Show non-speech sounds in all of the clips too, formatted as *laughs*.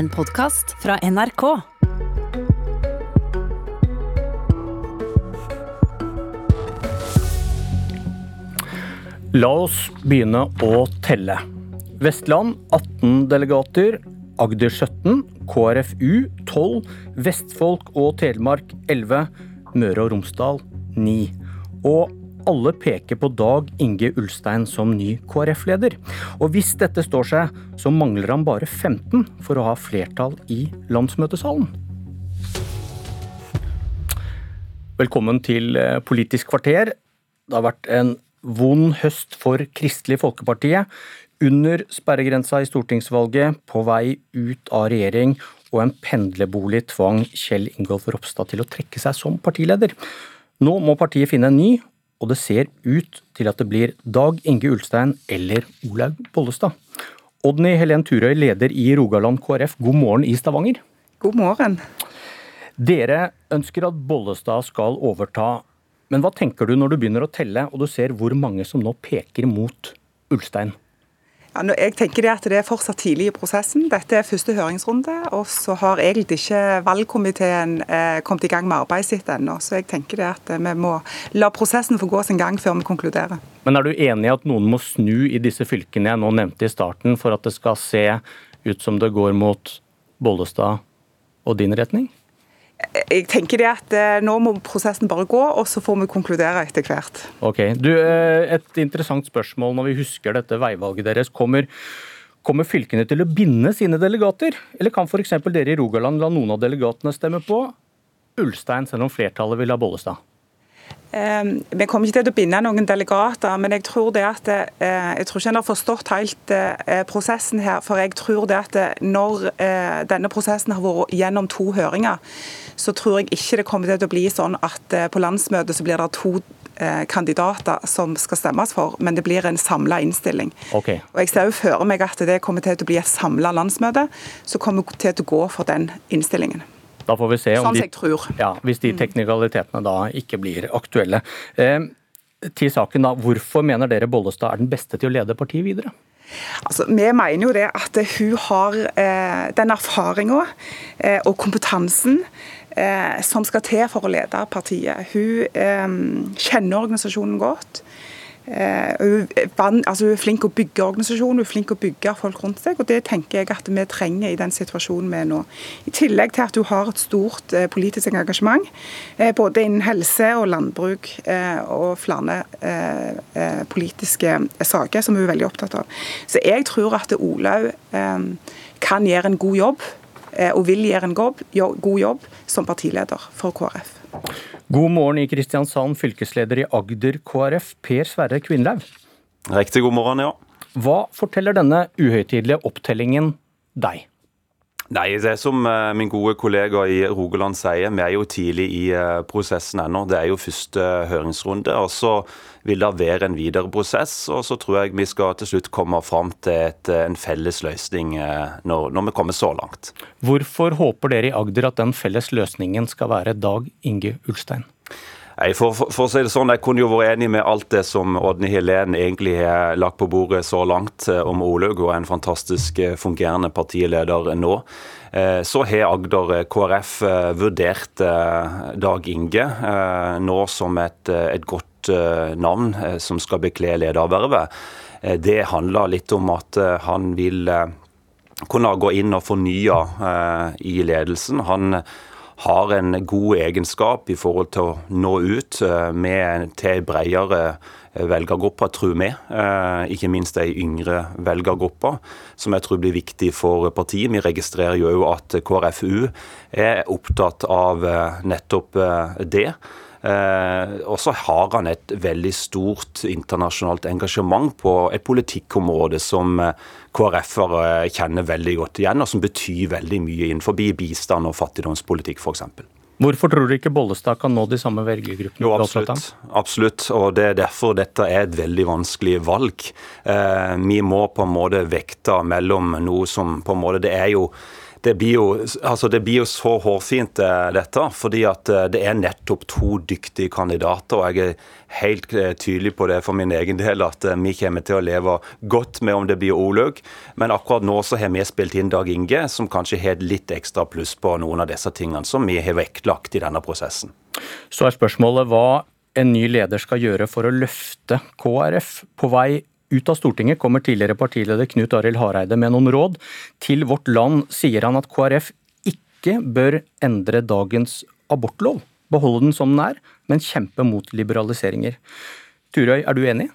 En podkast fra NRK. La oss begynne å telle. Vestland 18 delegater, Agder 17, KrFU 12, Vestfolk og Telemark 11, Møre og Romsdal 9. Og alle peker på Dag Inge Ulstein som ny KrF-leder. Og hvis dette står seg, så mangler han bare 15 for å ha flertall i landsmøtesalen. Velkommen til eh, Politisk kvarter. Det har vært en vond høst for Kristelig Folkeparti. Under sperregrensa i stortingsvalget, på vei ut av regjering og en pendlerbolig tvang Kjell Ingolf Ropstad til å trekke seg som partileder. Nå må partiet finne en ny, og det ser ut til at det blir Dag Inge Ulstein eller Olaug Bollestad. Odny Helen Turøy, leder i Rogaland KrF, god morgen i Stavanger. God morgen. Dere ønsker at Bollestad skal overta, men hva tenker du når du begynner å telle og du ser hvor mange som nå peker mot Ulstein? Ja, jeg tenker det at det er fortsatt tidlig i prosessen. Dette er første høringsrunde. Og så har egentlig ikke valgkomiteen eh, kommet i gang med arbeidet sitt ennå. Så jeg tenker det at eh, vi må la prosessen få gå sin gang før vi konkluderer. Men er du enig i at noen må snu i disse fylkene jeg nå nevnte i starten, for at det skal se ut som det går mot Bollestad og din retning? Jeg tenker det at eh, Nå må prosessen bare gå, og så får vi konkludere etter hvert. Ok, du, eh, Et interessant spørsmål når vi husker dette veivalget deres. Kommer, kommer fylkene til å binde sine delegater? Eller kan f.eks. dere i Rogaland la noen av delegatene stemme på Ulstein, selv om flertallet vil ha Bollestad? Ehm, vi kommer ikke til å binde noen delegater, men jeg tror det at eh, jeg tror ikke en har forstått helt prosessen her. For jeg tror det at når denne prosessen har vært gjennom to høringer, så tror jeg ikke det kommer til å bli sånn at på landsmøtet så blir det to kandidater som skal stemmes for, men det blir en samla innstilling. Okay. Og Jeg ser jo for meg at det kommer til å bli et samla landsmøte som kommer til å gå for den innstillingen. Da får vi se om sånn de. Ja, hvis de mm. teknikalitetene da ikke blir aktuelle. Eh, til saken da, Hvorfor mener dere Bollestad er den beste til å lede partiet videre? Altså, vi mener jo det at hun har eh, den erfaringa eh, og kompetansen eh, som skal til for å lede partiet. Hun eh, kjenner organisasjonen godt. Eh, hun altså hun er flink å bygge organisasjonen, hun er flink å bygge folk rundt seg. og Det tenker jeg at vi trenger i den situasjonen vi er nå. I tillegg til at hun har et stort eh, politisk engasjement, eh, både innen helse og landbruk og flere politiske saker som hun er veldig opptatt av. Så jeg tror at Olaug kan gjøre en god jobb, og vil gjøre en god jobb som partileder for KrF. God morgen i Kristiansand, fylkesleder i Agder KrF, Per Sverre Kvinlaug. Riktig god morgen, ja. Hva forteller denne uhøytidelige opptellingen deg? Nei, det er som eh, min gode kollega i Rogaland sier, vi er jo tidlig i eh, prosessen ennå. Det er jo første høringsrunde. og Så vil det være en videre prosess. Og så tror jeg vi skal til slutt komme fram til et, eh, en felles løsning når, når vi kommer så langt. Hvorfor håper dere i Agder at den felles løsningen skal være Dag Inge Ulstein? Nei, for, for, for, å si det sånn, Jeg kunne jo vært enig med alt det som Ådne Helen egentlig har lagt på bordet så langt eh, om Olaug, og en fantastisk eh, fungerende partileder nå. Eh, så har Agder KrF vurdert Dag Inge nå som et, et godt navn som skal bekle ledervervet. Det handler litt om at han vil kunne gå inn og fornye i ledelsen. Han har en god egenskap i forhold til å nå ut eh, med, til en bredere eh, velgergruppe, tror vi. Eh, ikke minst de yngre velgergruppe, som jeg tror blir viktig for partiet. Vi registrerer jo at KrFU er opptatt av nettopp det. Eh, og så har han et veldig stort internasjonalt engasjement på et politikkområde som eh, KrF-ere kjenner veldig godt igjen, og som betyr veldig mye innenfor bistand og fattigdomspolitikk f.eks. Hvorfor tror du ikke Bollestad kan nå de samme velgergruppene? Jo, absolutt. absolutt. Og Det er derfor dette er et veldig vanskelig valg. Eh, vi må på en måte vekte mellom noe som på en måte Det er jo det blir, jo, altså det blir jo så hårfint, eh, dette. Fordi at eh, det er nettopp to dyktige kandidater. og Jeg er helt eh, tydelig på det for min egen del, at vi kommer til å leve godt med om det blir Olaug. Men akkurat nå så har vi spilt inn Dag Inge, som kanskje har litt ekstra pluss på noen av disse tingene som vi har vektlagt i denne prosessen. Så er spørsmålet hva en ny leder skal gjøre for å løfte KrF på vei ut av Stortinget kommer tidligere partileder Knut Arild Hareide med noen råd. Til Vårt Land sier han at KrF ikke bør endre dagens abortlov. Beholde den som den er, men kjempe mot liberaliseringer. Turøy, er du enig?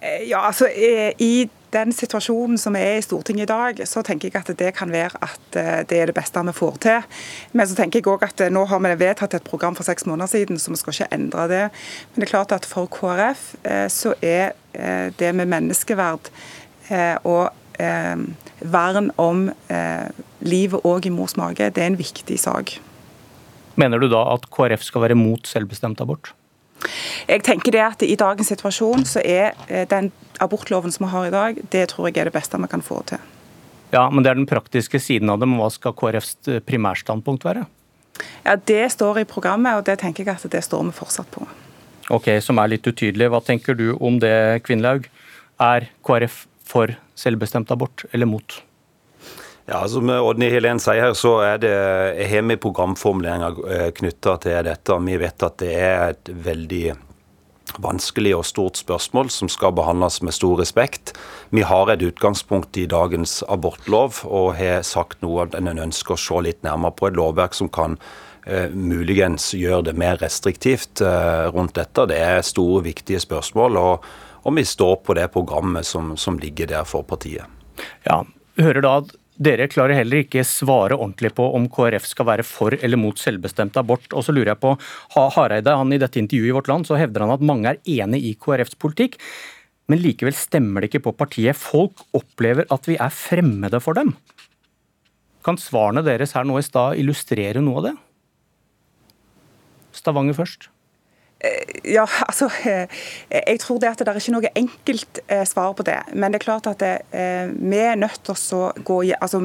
Eh, ja, altså eh, I den situasjonen som er i Stortinget i dag, så tenker jeg at det kan være at eh, det er det beste vi får til. Men så tenker jeg også at nå har vi vedtatt et program for seks måneder siden, så vi skal ikke endre det. Men det er klart at for KrF så er det med menneskeverd og vern om livet òg i mors mage, det er en viktig sak. Mener du da at KrF skal være mot selvbestemt abort? Jeg tenker det at I dagens situasjon så er eh, den abortloven som vi har i dag, det tror jeg er det beste vi kan få til. Ja, Men det er den praktiske siden av det. Men hva skal KrFs eh, primærstandpunkt være? Ja, Det står i programmet, og det tenker jeg at det står vi fortsatt på. Ok, Som er litt utydelig. Hva tenker du om det, Kvinnlaug? Er KrF for selvbestemt abort eller mot? Ja, Som Odny Helen sier her, så er det har vi programformuleringer eh, knytta til dette. Vi vet at det er et veldig vanskelig og stort spørsmål som skal behandles med stor respekt. Vi har et utgangspunkt i dagens abortlov og har sagt noe at en ønsker å se litt nærmere på et lovverk som kan eh, muligens gjøre det mer restriktivt eh, rundt dette. Det er store, viktige spørsmål, og, og vi står på det programmet som, som ligger der for partiet. Ja, hører da at dere klarer heller ikke svare ordentlig på om KrF skal være for eller mot selvbestemt abort. Og så lurer jeg på, Hareide han I dette intervjuet i Vårt Land så hevder han at mange er enig i KrFs politikk, men likevel stemmer det ikke på partiet. Folk opplever at vi er fremmede for dem. Kan svarene deres her nå i stad illustrere noe av det? Stavanger først. Eh, ja, altså eh, Jeg tror det at det er ikke noe enkelt eh, svar på det. Men det er klart at det, vi er nødt til å gå i altså,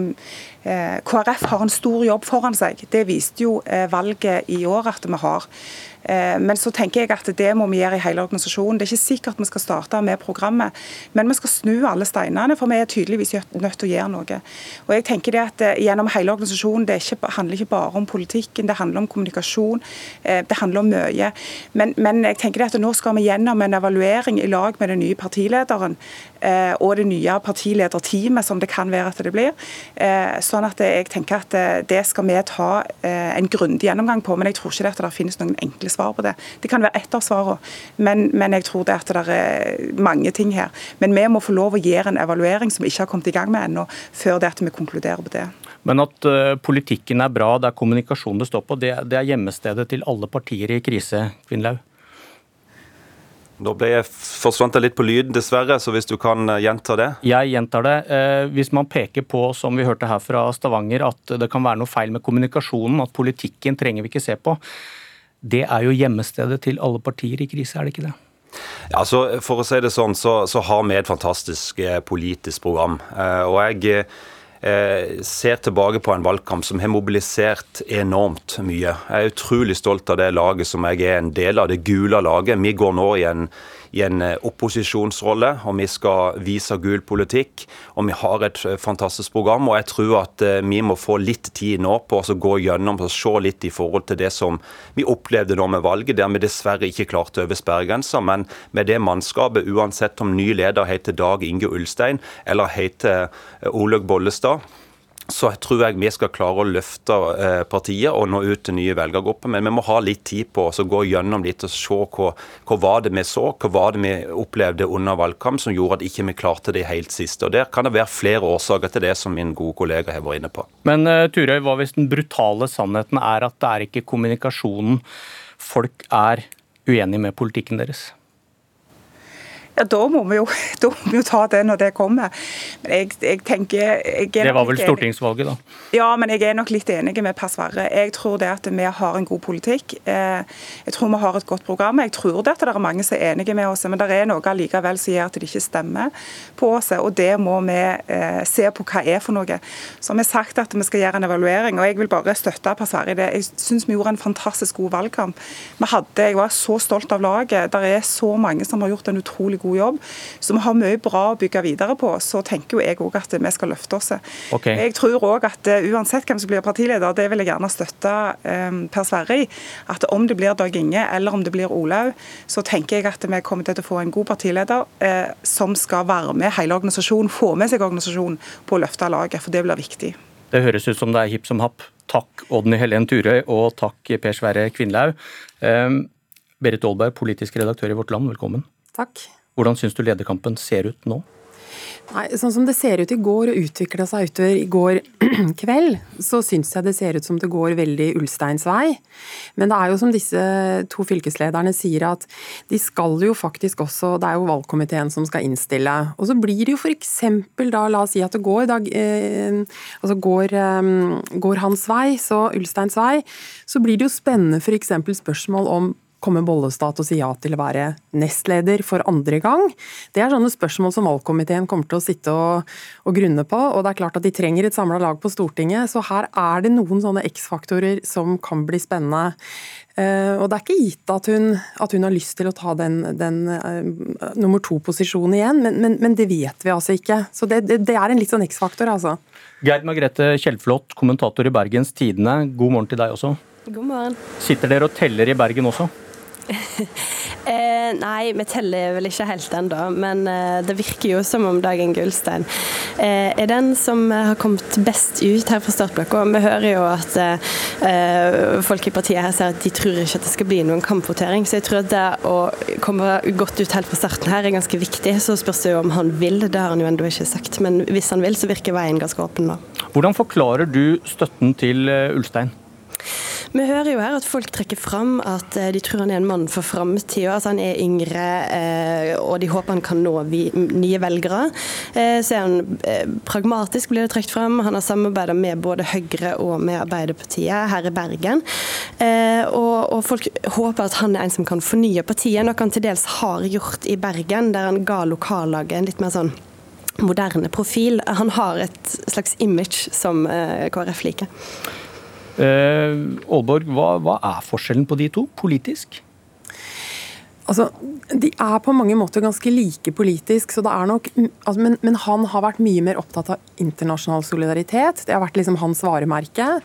KrF har en stor jobb foran seg. Det viste jo valget i år at vi har. Eh, men så tenker jeg at det må vi gjøre i hele organisasjonen. Det er ikke sikkert vi skal starte med programmet, men vi skal snu alle steinene, for vi er tydeligvis nødt til å gjøre noe. Og jeg tenker det at eh, Gjennom hele organisasjonen det ikke, handler ikke bare om politikken, det handler om kommunikasjon. Eh, det handler om mye. Men, men jeg tenker det at nå skal vi gjennom en evaluering i lag med den nye partilederen og det nye partilederteamet, som det kan være at det blir. Sånn at jeg tenker at det skal vi ta en grundig gjennomgang på. Men jeg tror ikke det at det finnes noen enkle svar på det. Det kan være ett av svarene, men, men, jeg tror det at det er mange ting her. Men vi må få lov å gjøre en evaluering som vi ikke har kommet i gang med ennå, før det at vi konkluderer på det. Men at politikken er bra, det er kommunikasjon det står på, det, det er hjemmestedet til alle partier i krise, Kvinnlaug? Nå ble jeg forsvant litt på lyden, dessverre, så hvis du kan eh, gjenta det? Jeg gjentar det. Eh, hvis man peker på, som vi hørte her fra Stavanger, at det kan være noe feil med kommunikasjonen, at politikken trenger vi ikke se på, det er jo gjemmestedet til alle partier i krise, er det ikke det? Ja, så For å si det sånn, så, så har vi et fantastisk eh, politisk program. Og jeg ser tilbake på en valgkamp som har mobilisert enormt mye. Jeg er utrolig stolt av det laget som jeg er en del av, det gule laget. Vi går nå i en i en eh, opposisjonsrolle, og vi skal vise gul politikk. Og vi har et eh, fantastisk program, og jeg tror at eh, vi må få litt tid nå på å gå gjennom og se litt i forhold til det som vi opplevde nå med valget, der vi dessverre ikke klarte over sperregrensa. Men med det mannskapet, uansett om ny leder heter Dag Inge Ulstein eller heter Olaug Bollestad, så tror jeg vi skal klare å løfte eh, partiet og nå ut til nye velgergrupper. Men vi må ha litt tid på oss å gå gjennom litt og se hva, hva var det vi så, hva var det vi opplevde under valgkamp som gjorde at ikke vi klarte det helt siste. Og Der kan det være flere årsaker til det, som min gode kollega har vært inne på. Men uh, Turøy, hva hvis den brutale sannheten er at det er ikke kommunikasjonen folk er uenig med politikken deres? Ja, Da må vi jo, *laughs* må vi jo ta det når det kommer. Men jeg, jeg tenker jeg Det var vel stortingsvalget, da? Ja, men jeg er nok litt enig med Per Sverre. Jeg tror det at vi har en god politikk. Eh, jeg tror vi har et godt program. Jeg tror det at det er mange som er enige med oss, men det er noe allikevel som gjør at det ikke stemmer på oss. Og det må vi eh, se på hva er for noe. Så har vi sagt at vi skal gjøre en evaluering, og jeg vil bare støtte Per Sverre i det. Jeg syns vi gjorde en fantastisk god valgkamp. Vi hadde, Jeg var så stolt av laget. Det er så mange som har gjort en utrolig god god jobb. Så vi har mye bra å bygge videre på. Så tenker jo jeg òg at vi skal løfte oss. Okay. Jeg tror òg at uh, uansett hvem som blir partileder, det vil jeg gjerne støtte um, Per Sverre i. At om det blir Dag Inge eller om det blir Olaug, så tenker jeg at vi kommer til å få en god partileder uh, som skal være med hele organisasjonen, få med seg organisasjonen på å løfte laget, for det blir viktig. Det høres ut som det er hipp som happ. Takk Odny Helen Turøy og takk Per Sverre Kvinlaug. Um, Berit Aalberg, politisk redaktør i Vårt Land, velkommen. Takk. Hvordan syns du lederkampen ser ut nå? Nei, Sånn som det ser ut i går og utvikla seg utover i går *clears throat* kveld, så syns jeg det ser ut som det går veldig Ulsteins vei. Men det er jo som disse to fylkeslederne sier, at de skal jo faktisk også Det er jo valgkomiteen som skal innstille. Og så blir det jo f.eks. da, la oss si at det går, da, eh, altså går, eh, går hans vei, så Ulsteins vei, så blir det jo spennende f.eks. spørsmål om kommer Bollestad til å si ja til å være nestleder for andre gang? Det er sånne spørsmål som valgkomiteen kommer til å sitte og, og grunne på. Og det er klart at de trenger et samla lag på Stortinget, så her er det noen sånne X-faktorer som kan bli spennende. Uh, og det er ikke gitt at hun, at hun, har lyst til å ta den, den uh, nummer to-posisjonen igjen, men, men, men, det vet vi altså ikke. Så det, det, det er en litt sånn X-faktor, altså. Gerd Margrethe Kjellflot, kommentator i Bergens Tidende, god morgen til deg også. God morgen. Sitter dere og teller i Bergen også? *laughs* eh, nei, vi teller vel ikke helt ennå, men eh, det virker jo som om Dagen Gullstein eh, er den som har kommet best ut her fra startblokka. Vi hører jo at eh, folk i partiet her sier at de tror ikke at det skal bli noen kampvotering. Så jeg tror at det å komme godt ut helt fra starten her er ganske viktig. Så spørs det jo om han vil, det har han jo ennå ikke sagt. Men hvis han vil, så virker veien ganske åpen nå. Hvordan forklarer du støtten til eh, Ulstein? Vi hører jo her at folk trekker fram at eh, de tror han er en mann for framtida. Altså han er yngre, eh, og de håper han kan nå nye velgere. Eh, så er han pragmatisk, blir det trukket fram. Han har samarbeida med både Høyre og med Arbeiderpartiet her i Bergen. Og, folk håper at han er en som kan fornye partiet, noe han til dels har gjort i Bergen, der han ga lokallaget en litt mer sånn moderne profil. Han har et slags image som KrF liker. Aalborg, eh, hva, hva er forskjellen på de to politisk? Altså, De er på mange måter ganske like politisk, så det er nok, altså, men, men, han har vært mye mer opptatt av internasjonal solidaritet. Det har vært liksom hans varemerke.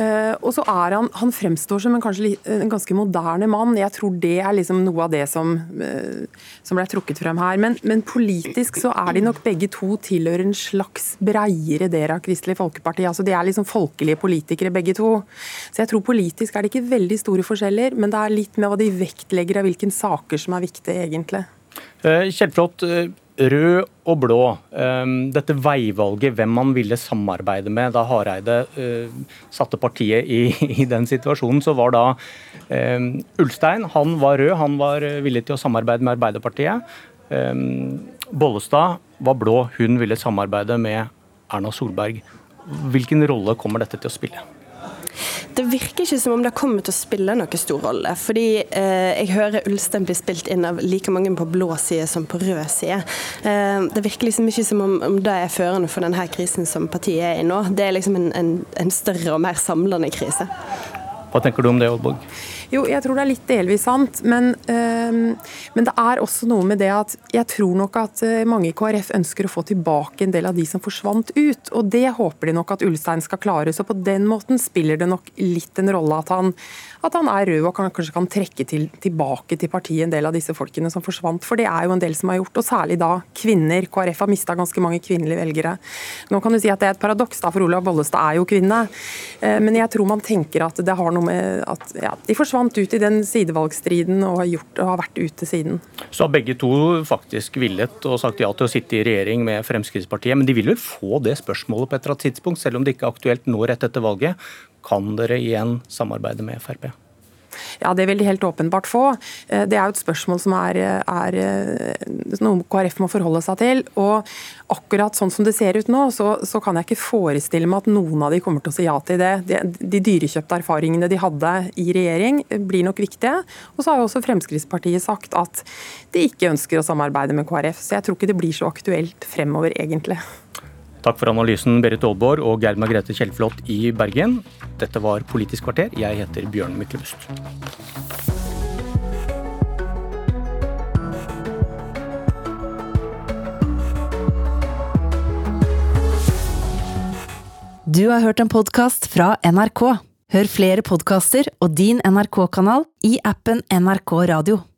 Uh, og så er han, han fremstår som en, kanskje, en ganske moderne mann. Jeg tror det er liksom noe av det som, uh, som ble trukket frem her. Men, men, politisk så er de nok begge to tilhører en slags breiere del av Kristelig Folkeparti. Altså De er liksom folkelige politikere begge to. Så jeg tror politisk er det ikke veldig store forskjeller, men det er litt med hva de vektlegger av hvilke saker som er viktige, egentlig. Uh, Kjellflot, rød og blå. Ehm, dette veivalget, hvem man ville samarbeide med da Hareide eh, satte partiet i, *laughs* i den situasjonen, så var da um, Ulstein han var rød, han var villig til å samarbeide med Arbeiderpartiet. Um, Bollestad var blå, hun ville samarbeide med Erna Solberg. Hvilken rolle kommer dette til å spille? Det virker ikke som om det kommer til å spille noen stor rolle. Fordi eh, jeg hører Ulstein bli spilt inn av like mange på blå side som på rød side. Eh, det virker liksom ikke som om, om, det er førende for denne krisen som partiet er i nå. Det er liksom en, en, en større og mer samlende krise. Hva tenker du om det, Oldborg? Jo, jeg tror det er litt delvis sant. Men, øh, men, det er også noe med det at jeg tror nok at eh, mange i KrF ønsker å få tilbake en del av de som forsvant ut. Og det håper de nok at Ulstein skal klare. Så på den måten spiller det nok litt en rolle at han, at han er rød og kan, kanskje kan trekke til, tilbake til partiet en del av disse folkene som forsvant. For det er jo en del som har gjort, og særlig da kvinner. KrF har mista ganske mange kvinnelige velgere. Nå kan du si at det er et paradoks, da, for Olav Bollestad er jo kvinne. Eh, men jeg tror man tenker at det har noe med at ja, de forsvant ut i den sidevalgstriden og har, gjort, og har vært ute siden. Så har begge to faktisk villet og sagt ja til å sitte i regjering med Fremskrittspartiet. Men de vil vel få det spørsmålet på et eller annet tidspunkt, selv om det ikke er aktuelt nå rett etter valget. Kan dere igjen samarbeide med Frp? Ja, det vil de helt åpenbart få. Eh, det er jo et spørsmål som er, er, eh, noe KrF må forholde seg til. Og akkurat sånn som det ser ut nå, så, så, kan jeg ikke forestille meg at noen av de kommer til å si ja til det. De, de dyrekjøpte erfaringene de hadde i regjering blir nok viktige. Og så har jo også Fremskrittspartiet sagt at de ikke ønsker å samarbeide med KrF. Så jeg tror ikke det blir så aktuelt fremover, egentlig. Takk for analysen, Berit Aalborg og Geir Margrethe Kjellflot i Bergen. Dette var Politisk kvarter. Jeg heter Bjørn Myklebust. Du har hørt en podkast fra NRK. Hør flere podkaster og din NRK-kanal i appen NRK Radio.